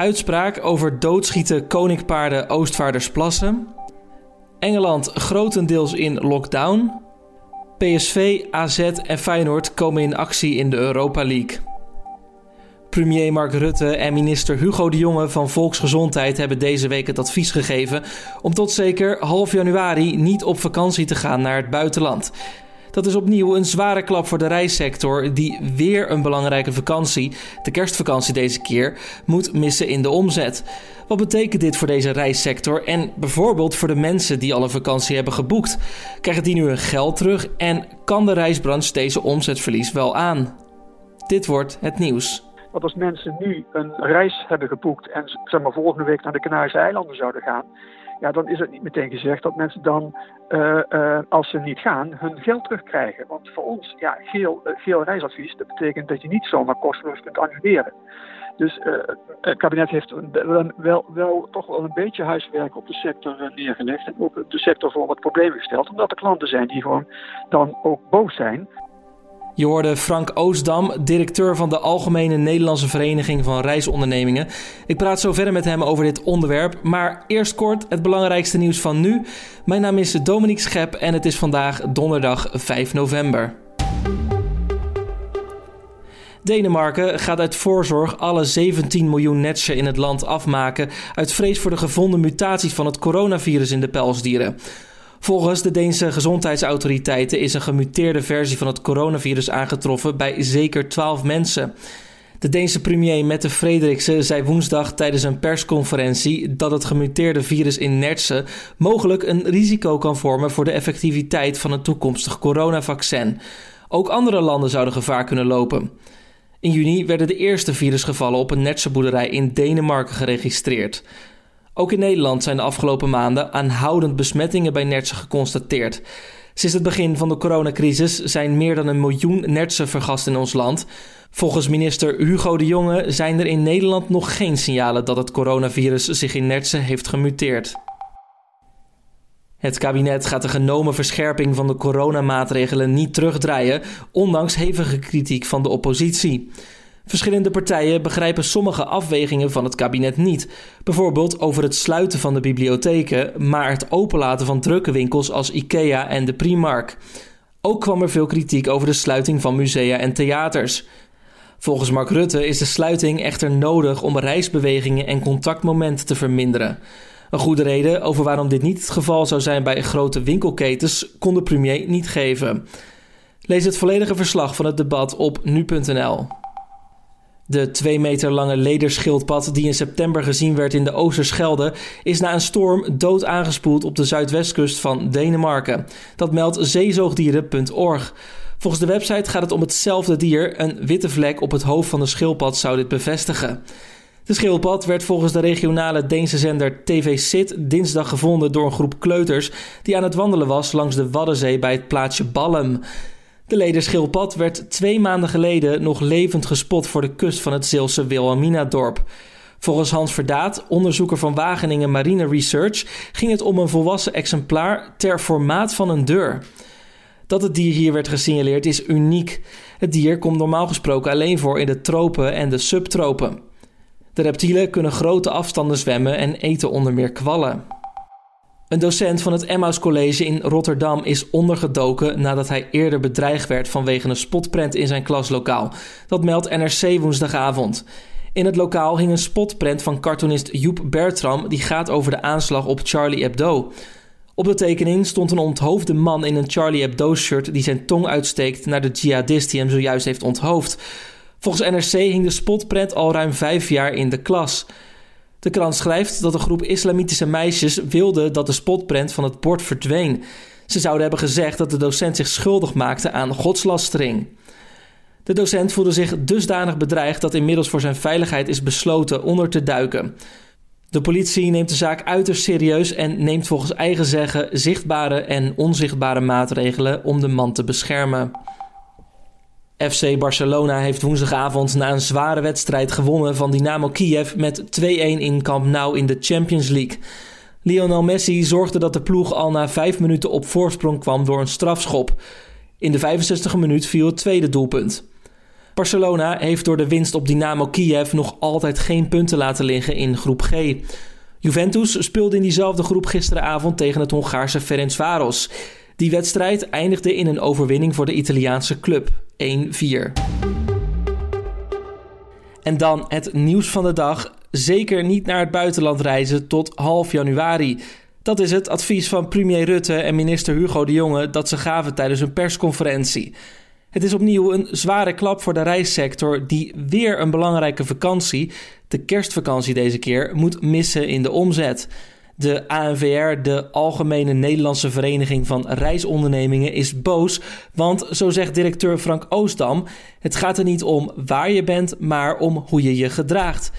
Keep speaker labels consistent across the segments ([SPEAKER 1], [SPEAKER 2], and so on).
[SPEAKER 1] Uitspraak over doodschieten koninkpaarden Oostvaardersplassen. Engeland grotendeels in lockdown. PSV, AZ en Feyenoord komen in actie in de Europa League. Premier Mark Rutte en minister Hugo de Jonge van Volksgezondheid hebben deze week het advies gegeven om tot zeker half januari niet op vakantie te gaan naar het buitenland. Dat is opnieuw een zware klap voor de reissector, die weer een belangrijke vakantie, de kerstvakantie deze keer, moet missen in de omzet. Wat betekent dit voor deze reissector en bijvoorbeeld voor de mensen die al een vakantie hebben geboekt? Krijgen die nu hun geld terug en kan de reisbranche deze omzetverlies wel aan? Dit wordt het nieuws.
[SPEAKER 2] Want als mensen nu een reis hebben geboekt en zeg maar, volgende week naar de Canarische eilanden zouden gaan, ja, dan is het niet meteen gezegd dat mensen dan, uh, uh, als ze niet gaan, hun geld terugkrijgen. Want voor ons, ja, geel, uh, geel reisadvies, dat betekent dat je niet zomaar kosteloos kunt annuleren. Dus het kabinet heeft wel, wel, wel, toch wel een beetje huiswerk op de sector neergelegd. En ook de sector voor wat problemen gesteld. Omdat er klanten zijn die gewoon dan ook boos zijn.
[SPEAKER 1] Je hoorde Frank Oostdam, directeur van de Algemene Nederlandse Vereniging van Reisondernemingen. Ik praat zo verder met hem over dit onderwerp, maar eerst kort het belangrijkste nieuws van nu. Mijn naam is Dominique Schep en het is vandaag donderdag 5 november. Denemarken gaat uit voorzorg alle 17 miljoen netsen in het land afmaken uit vrees voor de gevonden mutaties van het coronavirus in de pelsdieren. Volgens de Deense gezondheidsautoriteiten is een gemuteerde versie van het coronavirus aangetroffen bij zeker 12 mensen. De Deense premier Mette Frederiksen zei woensdag tijdens een persconferentie dat het gemuteerde virus in Nertsen mogelijk een risico kan vormen voor de effectiviteit van een toekomstig coronavaccin. Ook andere landen zouden gevaar kunnen lopen. In juni werden de eerste virusgevallen op een Nertse boerderij in Denemarken geregistreerd. Ook in Nederland zijn de afgelopen maanden aanhoudend besmettingen bij nertsen geconstateerd. Sinds het begin van de coronacrisis zijn meer dan een miljoen nertsen vergast in ons land. Volgens minister Hugo de Jonge zijn er in Nederland nog geen signalen dat het coronavirus zich in nertsen heeft gemuteerd. Het kabinet gaat de genomen verscherping van de coronamaatregelen niet terugdraaien, ondanks hevige kritiek van de oppositie. Verschillende partijen begrijpen sommige afwegingen van het kabinet niet. Bijvoorbeeld over het sluiten van de bibliotheken, maar het openlaten van drukke winkels als IKEA en de Primark. Ook kwam er veel kritiek over de sluiting van musea en theaters. Volgens Mark Rutte is de sluiting echter nodig om reisbewegingen en contactmomenten te verminderen. Een goede reden over waarom dit niet het geval zou zijn bij grote winkelketens kon de premier niet geven. Lees het volledige verslag van het debat op nu.nl. De 2 meter lange lederschildpad die in september gezien werd in de Oosterschelde is na een storm dood aangespoeld op de zuidwestkust van Denemarken. Dat meldt zeezoogdieren.org. Volgens de website gaat het om hetzelfde dier. Een witte vlek op het hoofd van de schildpad zou dit bevestigen. De schildpad werd volgens de regionale Deense zender TV Sit dinsdag gevonden door een groep kleuters die aan het wandelen was langs de Waddenzee bij het plaatsje Ballum. De lederschildpad werd twee maanden geleden nog levend gespot voor de kust van het Zeelse Wilhelmina-dorp. Volgens Hans Verdaat, onderzoeker van Wageningen Marine Research, ging het om een volwassen exemplaar ter formaat van een deur. Dat het dier hier werd gesignaleerd is uniek. Het dier komt normaal gesproken alleen voor in de tropen en de subtropen. De reptielen kunnen grote afstanden zwemmen en eten onder meer kwallen. Een docent van het Emmaus College in Rotterdam is ondergedoken nadat hij eerder bedreigd werd vanwege een spotprent in zijn klaslokaal. Dat meldt NRC woensdagavond. In het lokaal hing een spotprent van cartoonist Joep Bertram die gaat over de aanslag op Charlie Hebdo. Op de tekening stond een onthoofde man in een Charlie Hebdo-shirt die zijn tong uitsteekt naar de jihadist die hem zojuist heeft onthoofd. Volgens NRC hing de spotprent al ruim vijf jaar in de klas. De krant schrijft dat een groep islamitische meisjes wilde dat de spotprent van het bord verdween. Ze zouden hebben gezegd dat de docent zich schuldig maakte aan godslastering. De docent voelde zich dusdanig bedreigd dat inmiddels voor zijn veiligheid is besloten onder te duiken. De politie neemt de zaak uiterst serieus en neemt volgens eigen zeggen zichtbare en onzichtbare maatregelen om de man te beschermen. FC Barcelona heeft woensdagavond na een zware wedstrijd gewonnen van Dynamo Kiev met 2-1 in Camp Nou in de Champions League. Lionel Messi zorgde dat de ploeg al na 5 minuten op voorsprong kwam door een strafschop. In de 65e minuut viel het tweede doelpunt. Barcelona heeft door de winst op Dynamo Kiev nog altijd geen punten laten liggen in groep G. Juventus speelde in diezelfde groep gisteravond tegen het Hongaarse Ferencváros. Die wedstrijd eindigde in een overwinning voor de Italiaanse club 1-4. En dan het nieuws van de dag. Zeker niet naar het buitenland reizen tot half januari. Dat is het advies van premier Rutte en minister Hugo de Jonge dat ze gaven tijdens een persconferentie. Het is opnieuw een zware klap voor de reissector die weer een belangrijke vakantie, de kerstvakantie deze keer, moet missen in de omzet. De ANVR, de Algemene Nederlandse Vereniging van Reisondernemingen, is boos. Want, zo zegt directeur Frank Oostdam, het gaat er niet om waar je bent, maar om hoe je je gedraagt.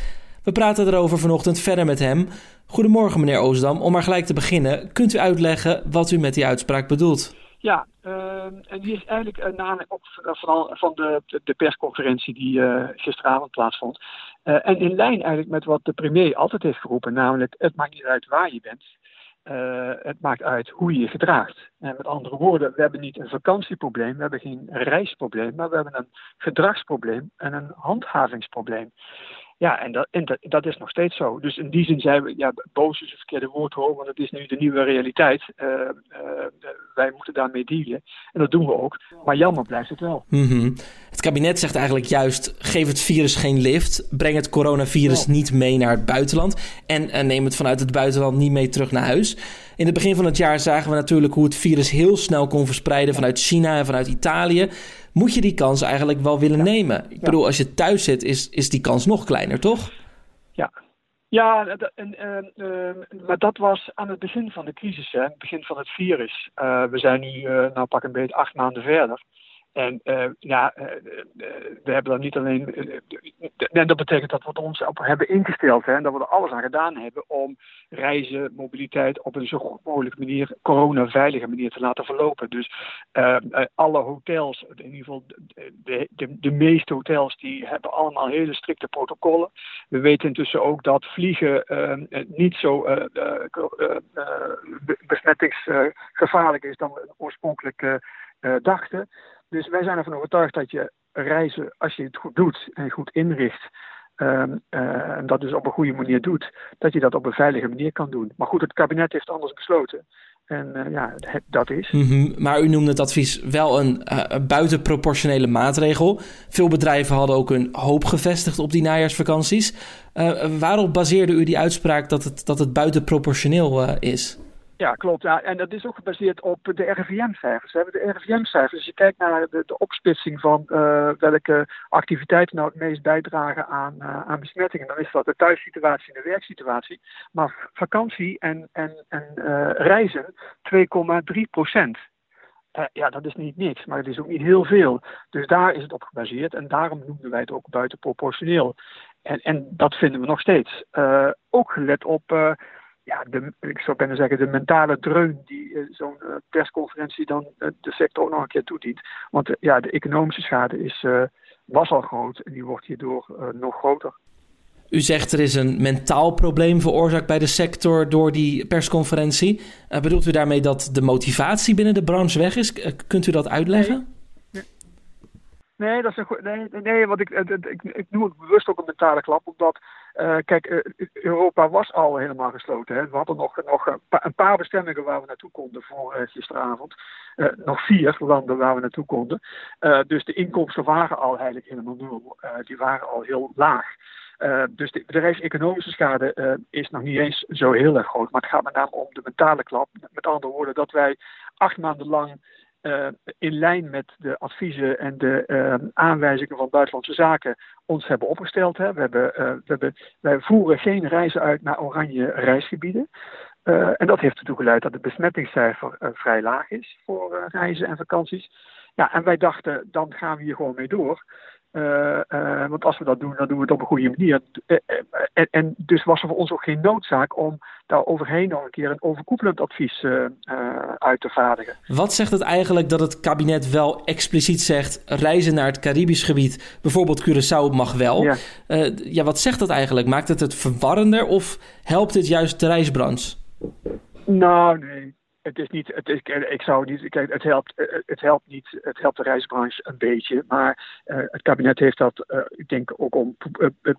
[SPEAKER 1] We praten erover vanochtend verder met hem. Goedemorgen, meneer Oostdam. Om maar gelijk te beginnen, kunt u uitleggen wat u met die uitspraak bedoelt?
[SPEAKER 2] Ja, uh, en die is eigenlijk uh, na ook van, van de, de, persconferentie die uh, gisteravond plaatsvond. Uh, en in lijn eigenlijk met wat de premier altijd heeft geroepen, namelijk het maakt niet uit waar je bent. het maakt uit hoe je je gedraagt. En met andere woorden, we hebben niet een vakantieprobleem, we hebben geen reisprobleem, maar we hebben een gedragsprobleem en een handhavingsprobleem. Ja, en, dat, en dat, dat, is nog steeds zo. Dus in die zin zijn we, ja, boos is een verkeerde woord hoor, want het is nu de nieuwe realiteit. Uh, uh, wij moeten daarmee dealen. En dat doen we ook. Maar jammer blijft het wel.
[SPEAKER 1] Mm -hmm. Het kabinet zegt eigenlijk juist: geef het virus geen lift. Breng het coronavirus oh. niet mee naar het buitenland. En, en neem het vanuit het buitenland niet mee terug naar huis. In het begin van het jaar zagen we natuurlijk hoe het virus heel snel kon verspreiden vanuit China en vanuit Italië moet je die kans eigenlijk wel willen nemen. Ik bedoel, als je thuis zit, is, is die kans nog kleiner, toch?
[SPEAKER 2] Ja, ja, en, en, uh, maar dat was aan het begin van de crisis, hè, het begin van het virus. Uh, we zijn nu, uh, nou pak een beetje acht maanden verder. En uh, ja, uh, we hebben dan niet alleen. Uh, dat betekent dat we ons hebben ingesteld. Hè, en dat we er alles aan gedaan hebben om reizen, mobiliteit op een zo goed mogelijke manier, coronaveilige manier te laten verlopen. Dus alle hotels, in ieder geval de, de, de, meeste hotels, die hebben allemaal hele strikte protocollen. We weten intussen ook dat vliegen niet zo besmettingsgevaarlijk is dan we oorspronkelijk dachten. Dus wij zijn ervan overtuigd dat je reizen, als je het goed doet en goed inricht, um, uh, en dat dus op een goede manier doet, dat je dat op een veilige manier kan doen. Maar goed, het kabinet heeft anders besloten. En uh, ja, dat is.
[SPEAKER 1] -hmm. Maar u noemde het advies wel een uh, buitenproportionele maatregel. Veel bedrijven hadden ook hun hoop gevestigd op die najaarsvakanties. waarop baseerde u die uitspraak dat het, dat het buitenproportioneel is?
[SPEAKER 2] Ja, klopt. Ja. En dat is ook gebaseerd op de RIVM-cijfers. De RIVM-cijfers. Als je kijkt naar de, de opsplitsing van uh, welke activiteiten nou het meest bijdragen aan, uh, aan besmettingen, dan is dat de thuissituatie en de werksituatie. Maar vakantie en, en, en uh, reizen 2,3 procent. ja, dat is niet niks, maar het is ook niet heel veel. Dus daar is het op gebaseerd en daarom noemden wij het ook buitenproportioneel. En, en dat vinden we nog steeds. ook gelet op ja, de, ik zou bijna zeggen, de mentale dreun die uh, zo'n uh, persconferentie dan uh, de sector ook nog een keer toedient. Want ja, de economische schade is, was al groot en die wordt hierdoor nog groter.
[SPEAKER 1] U zegt er is een mentaal probleem veroorzaakt bij de sector door die persconferentie. bedoelt u daarmee dat de motivatie binnen de branche weg is? kunt u dat uitleggen?
[SPEAKER 2] Nee. Dat is een goed. Nee, nee want ik, ik, ik, noem het bewust ook een mentale klap, omdat uh, kijk, uh, Europa was al helemaal gesloten. Hè. We hadden nog, nog een, paar bestemmingen waar we naartoe konden voor uh, gisteravond. nog vier landen waar we naartoe konden. dus de inkomsten waren al eigenlijk helemaal nul. die waren al heel laag. dus de bedrijfseconomische schade is nog niet eens zo heel erg groot. Maar het gaat met name om de mentale klap. Met andere woorden, dat wij acht maanden lang uh, in lijn met de adviezen en de uh, aanwijzingen van Buitenlandse Zaken ons hebben opgesteld. Hè. We, hebben, uh, we hebben, wij voeren geen reizen uit naar oranje reisgebieden. en dat heeft ertoe geleid dat het besmettingscijfer vrij laag is voor reizen en vakanties. Ja, en wij dachten, dan gaan we hier gewoon mee door. Uh, uh, want als we dat doen, dan doen we het op een goede manier. Uh, en, en, dus was er voor ons ook geen noodzaak om daar overheen nog een keer een overkoepelend advies uit te vaardigen.
[SPEAKER 1] Wat zegt het eigenlijk dat het kabinet wel expliciet zegt: reizen naar het Caribisch gebied, bijvoorbeeld Curaçao, mag wel? Ja. ja, wat zegt dat eigenlijk? Maakt het het verwarrender of helpt dit juist de reisbranche?
[SPEAKER 2] Nou, nee. Het is niet, het is, ik zou niet, kijk, het helpt, het helpt niet, het helpt de reisbranche een beetje, maar uh, het kabinet heeft dat, ik denk ook om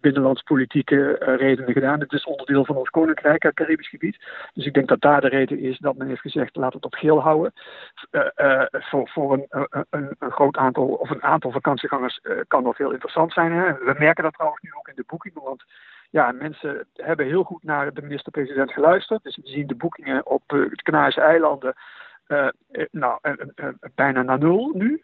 [SPEAKER 2] binnenlandspolitieke uh, redenen gedaan. Het is onderdeel van ons koninkrijk, het Caribisch gebied. Dus ik denk dat daar de reden is dat men heeft gezegd, laat het op geel houden. voor voor een, een, een, groot aantal, of een aantal vakantiegangers kan wel veel interessant zijn. Hè? We merken dat trouwens nu ook in de boekingen, want ja, mensen hebben heel goed naar de minister-president geluisterd. Dus we zien de boekingen op uh, de Canarische eilanden uh, nou, uh, bijna naar nul nu.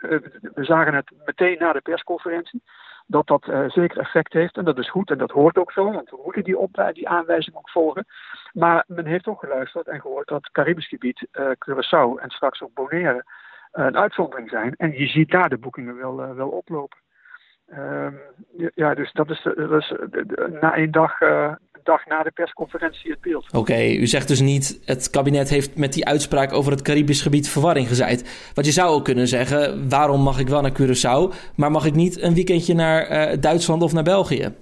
[SPEAKER 2] we zagen het meteen na de persconferentie dat dat zeker effect heeft. En dat is goed en dat hoort ook zo, want we moeten die, op, die aanwijzing ook volgen. Maar men heeft ook geluisterd en gehoord dat het Caribisch gebied, Curaçao en straks ook Bonaire een uitzondering zijn. En je ziet daar de boekingen wel, wel oplopen. Um, ja, dus dat is, dat is na één dag, uh, dag na de persconferentie het beeld.
[SPEAKER 1] Oké, u zegt dus niet het kabinet heeft met die uitspraak over het Caribisch gebied verwarring gezaaid. Want je zou ook kunnen zeggen, waarom mag ik wel naar Curaçao, maar mag ik niet een weekendje naar uh, Duitsland of naar België?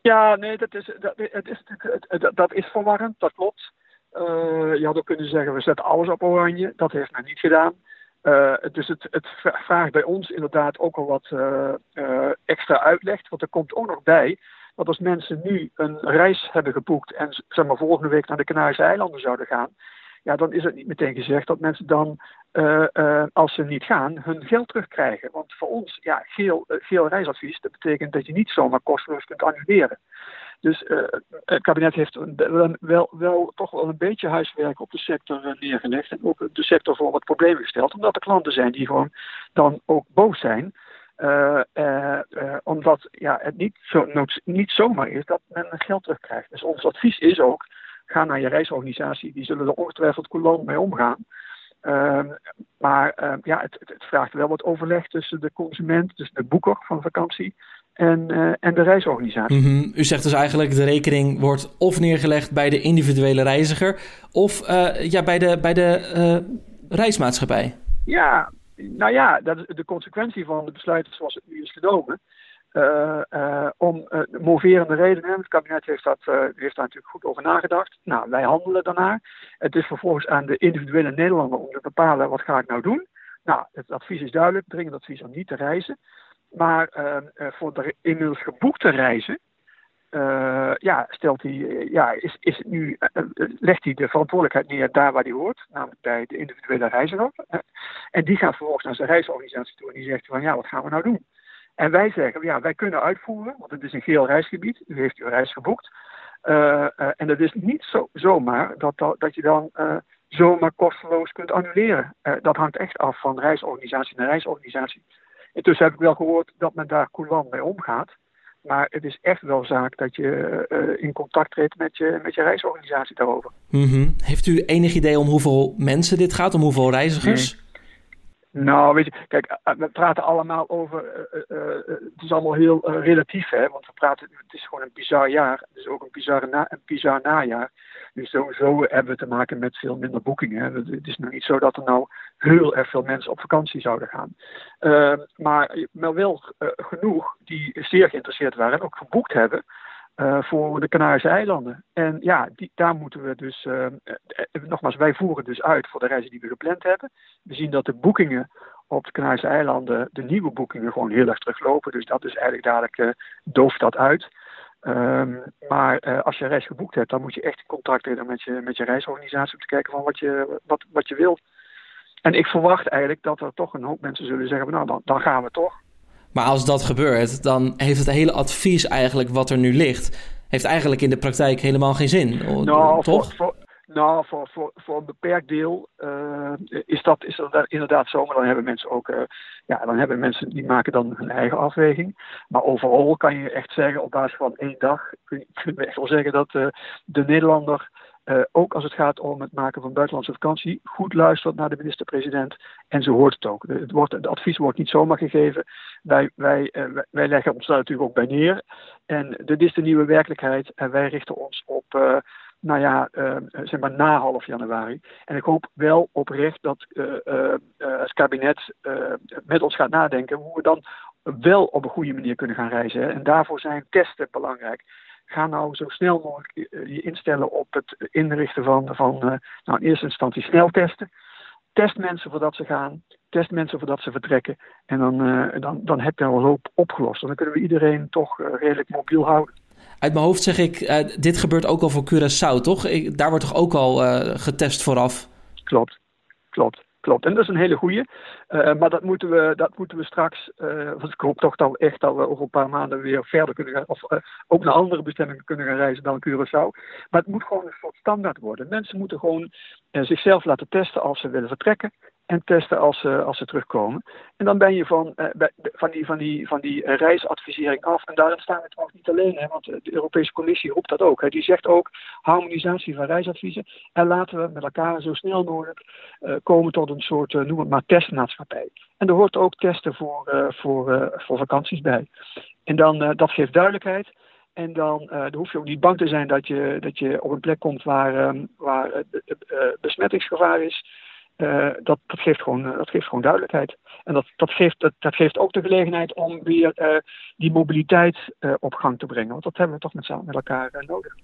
[SPEAKER 2] Ja, nee, dat is, dat, het is, dat, dat is verwarrend, dat klopt. Uh, je had ook kunnen zeggen, we zetten alles op oranje. Dat heeft men niet gedaan. Uh, dus het, het, vraagt bij ons inderdaad ook al wat uh, uh, extra uitleg. Want er komt ook nog bij dat als mensen nu een reis hebben geboekt en zeg maar, volgende week naar de Canarische eilanden zouden gaan, ja, dan is het niet meteen gezegd dat mensen dan, als ze niet gaan, hun geld terugkrijgen. Want voor ons, ja, geel, geel reisadvies, dat betekent dat je niet zomaar kosteloos kunt annuleren. Dus het kabinet heeft wel, wel, wel, toch wel een beetje huiswerk op de sector neergelegd. En ook de sector voor wat problemen gesteld. Omdat er klanten zijn die gewoon dan ook boos zijn. Omdat ja, het niet, zo, niet zomaar is dat men geld terugkrijgt. Dus ons advies is ook, ga naar je reisorganisatie. Die zullen er ongetwijfeld coulant mee omgaan. Uh, maar uh, ja, het, het, vraagt wel wat overleg tussen de consument, dus de boeker van vakantie, en, uh, en de reisorganisatie.
[SPEAKER 1] Mm -hmm. U zegt dus eigenlijk de rekening wordt of neergelegd bij de individuele reiziger of uh, ja, bij de, bij de uh, reismaatschappij.
[SPEAKER 2] Ja, nou ja, dat is de consequentie van de besluiten zoals het nu is genomen. Om moverende redenen, het kabinet heeft, dat, heeft daar natuurlijk goed over nagedacht. Nou, wij handelen daarnaar. Het is vervolgens aan de individuele Nederlander om te bepalen wat ga ik nou doen. Nou, het advies is duidelijk, dringend advies om niet te reizen. Maar uh, voor de inmiddels geboekte reizen, ja, stelt hij, ja, is, is nu, legt hij de verantwoordelijkheid neer daar waar die hoort, namelijk bij de individuele reiziger. en die gaat vervolgens naar zijn reisorganisatie toe en die zegt van ja, wat gaan we nou doen? En wij zeggen, ja, wij kunnen uitvoeren, want het is een geel reisgebied, u heeft uw reis geboekt. en dat is niet zo, zomaar dat, dat, dat je dan zomaar kosteloos kunt annuleren. dat hangt echt af van reisorganisatie naar reisorganisatie. Intussen heb ik wel gehoord dat men daar coulant mee omgaat. Maar het is echt wel zaak dat je uh, in contact treedt met je, met je reisorganisatie daarover.
[SPEAKER 1] Mm -hmm. Heeft u enig idee om hoeveel mensen dit gaat, om hoeveel reizigers?
[SPEAKER 2] Nee. Nou, weet je, kijk, eh, we praten allemaal over. Uh, het is allemaal heel relatief, hè? Want we praten, het is gewoon een bizar jaar. Het is ook een bizar, na, een bizar najaar. Dus sowieso hebben we te maken met veel minder boekingen. Het is nog niet zo dat er nou heel erg veel mensen op vakantie zouden gaan. Maar, maar wel genoeg die zeer geïnteresseerd waren en ook geboekt hebben uh, voor de Canarische eilanden. En ja, die, daar moeten we dus, nogmaals, wij voeren dus uit voor de reizen die we gepland hebben. We zien dat de boekingen op de Canarische eilanden, de nieuwe boekingen, gewoon heel erg teruglopen. Dus dat is eigenlijk dadelijk, dooft dat uit. Um, maar als je een reis geboekt hebt, dan moet je echt in contact treden met je, met je reisorganisatie om te kijken van wat je, wat, wat je wilt. En ik verwacht eigenlijk dat er toch een hoop mensen zullen zeggen, nou dan, dan gaan we toch.
[SPEAKER 1] Maar als dat gebeurt, dan heeft het hele advies eigenlijk wat er nu ligt, heeft eigenlijk in de praktijk helemaal geen zin.
[SPEAKER 2] Nou,
[SPEAKER 1] toch?
[SPEAKER 2] Voor, voor, nou, voor, voor, voor een beperkt deel uh, is, dat, is dat inderdaad zo. Maar dan hebben mensen ook, uh, ja, dan hebben mensen die maken dan hun eigen afweging. Maar overal kan je echt zeggen, op basis van één dag, kun je echt wel zeggen dat uh, de Nederlander, ook als het gaat om het maken van buitenlandse vakantie, goed luistert naar de minister-president. En ze hoort het ook. Het, wordt, het advies wordt niet zomaar gegeven. Wij, wij, wij leggen ons daar natuurlijk ook bij neer. En dit is de nieuwe werkelijkheid. En wij richten ons op nou ja, zeg maar na half januari. En ik hoop wel oprecht dat het kabinet met ons gaat nadenken hoe we dan wel op een goede manier kunnen gaan reizen. En daarvoor zijn testen belangrijk. Ga nou zo snel mogelijk je instellen op het inrichten van, van nou, in eerste instantie sneltesten. Test mensen voordat ze gaan, test mensen voordat ze vertrekken. En dan, dan, dan heb je al een hoop opgelost. dan kunnen we iedereen toch redelijk mobiel houden.
[SPEAKER 1] Uit mijn hoofd zeg ik, dit gebeurt ook al voor Curaçao, toch? Ik, daar wordt toch ook al getest vooraf?
[SPEAKER 2] Klopt, klopt klopt. En dat is een hele goede. Uh, maar dat moeten we, dat moeten we straks. Uh, want ik hoop toch echt dat we over een paar maanden weer verder kunnen gaan. Of uh, ook naar andere bestemmingen kunnen gaan reizen dan Curaçao. Maar het moet gewoon een soort standaard worden. Mensen moeten gewoon zichzelf laten testen als ze willen vertrekken en testen als ze, als ze terugkomen. En dan ben je van, uh, van, die, van, die, van die reisadvisering af. En daarin staan we trouwens niet alleen, hè, want de Europese Commissie roept dat ook. Hè. Die zegt ook harmonisatie van reisadviezen. En laten we met elkaar zo snel mogelijk komen tot een soort, noem het maar, testmaatschappij. En er hoort ook testen voor, voor, voor vakanties bij. En dan, dat geeft duidelijkheid. En dan, dan, hoef je ook niet bang te zijn dat je, dat je op een plek komt waar, um, waar besmettingsgevaar is. Uh, dat, dat, geeft gewoon, uh, dat geeft gewoon duidelijkheid. En dat, dat, geeft, dat, geeft ook de gelegenheid om weer uh, die mobiliteit op gang te brengen. Want dat hebben we toch met, met elkaar nodig.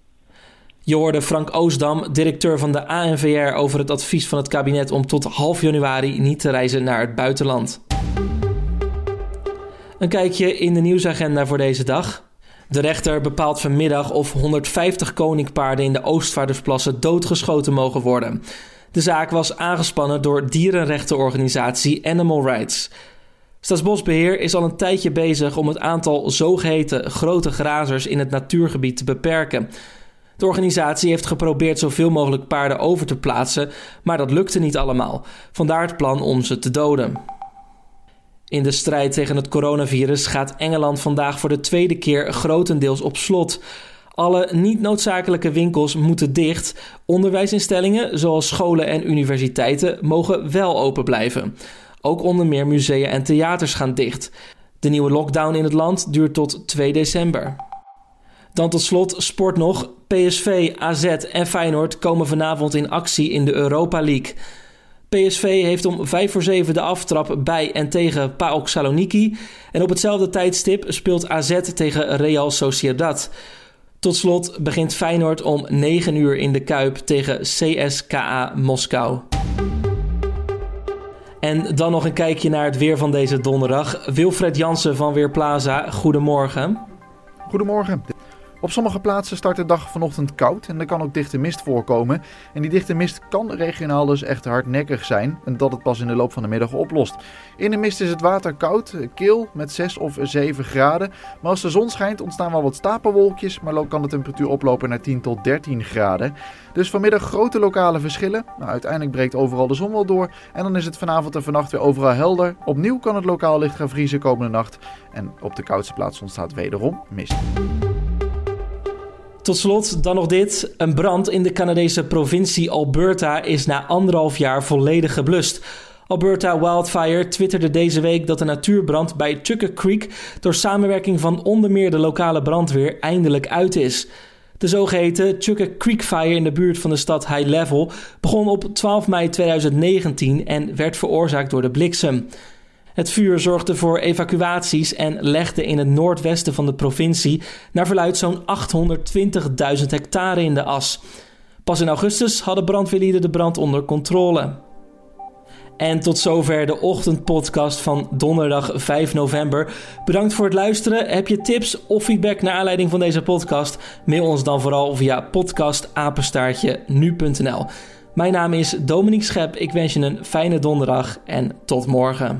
[SPEAKER 1] Je hoorde Frank Oosdam, directeur van de ANVR, over het advies van het kabinet om tot half januari niet te reizen naar het buitenland. Een kijkje in de nieuwsagenda voor deze dag. De rechter bepaalt vanmiddag of 150 koninkpaarden in de Oostvaardersplassen doodgeschoten mogen worden. De zaak was aangespannen door dierenrechtenorganisatie Animal Rights. Staatsbosbeheer is al een tijdje bezig om het aantal zogeheten grote grazers in het natuurgebied te beperken. De organisatie heeft geprobeerd zoveel mogelijk paarden over te plaatsen, maar dat lukte niet allemaal. Vandaar het plan om ze te doden. In de strijd tegen het coronavirus gaat Engeland vandaag voor de tweede keer grotendeels op slot. Alle niet noodzakelijke winkels moeten dicht. Onderwijsinstellingen, zoals scholen en universiteiten, mogen wel open blijven. Ook onder meer musea en theaters gaan dicht. De nieuwe lockdown in het land duurt tot 2 december. Dan tot slot sport nog. PSV, AZ en Feyenoord komen vanavond in actie in de Europa League. PSV heeft om 5 voor 7 de aftrap bij en tegen PAOK Saloniki. En op hetzelfde tijdstip speelt AZ tegen Real Sociedad. Tot slot begint Feyenoord om 9 uur in de Kuip tegen CSKA Moskou. En dan nog een kijkje naar het weer van deze donderdag. Wilfred Jansen van Weerplaza, goedemorgen.
[SPEAKER 3] Goedemorgen. Op sommige plaatsen start de dag vanochtend koud en er kan ook dichte mist voorkomen. En die dichte mist kan regionaal dus echt hardnekkig zijn en dat het pas in de loop van de middag oplost. In de mist is het water koud, kil met 6 of 7 graden. Maar als de zon schijnt ontstaan wel wat stapelwolkjes, maar kan de temperatuur oplopen naar 10 tot 13 graden. Dus vanmiddag grote lokale verschillen. Nou, uiteindelijk breekt overal de zon wel door en dan is het vanavond en vannacht weer overal helder. Opnieuw kan het lokaal licht gaan vriezen komende nacht en op de koudste plaats ontstaat wederom mist.
[SPEAKER 1] Tot slot dan nog dit. Een brand in de Canadese provincie Alberta is na anderhalf jaar volledig geblust. Alberta Wildfire twitterde deze week dat de natuurbrand bij Chucker Creek door samenwerking van onder meer de lokale brandweer eindelijk uit is. De zogeheten Chucker Creek Fire in de buurt van de stad High Level begon op 12 mei 2019 en werd veroorzaakt door de bliksem. Het vuur zorgde voor evacuaties en legde in het noordwesten van de provincie naar verluid zo'n 820.000 hectare in de as. Pas in augustus hadden brandweerlieden de brand onder controle. En tot zover de ochtendpodcast van donderdag 5 november. Bedankt voor het luisteren. Heb je tips of feedback naar aanleiding van deze podcast? Mail ons dan vooral via podcastapenstaartje nu.nl. Mijn naam is Dominique Schep. Ik wens je een fijne donderdag en tot morgen.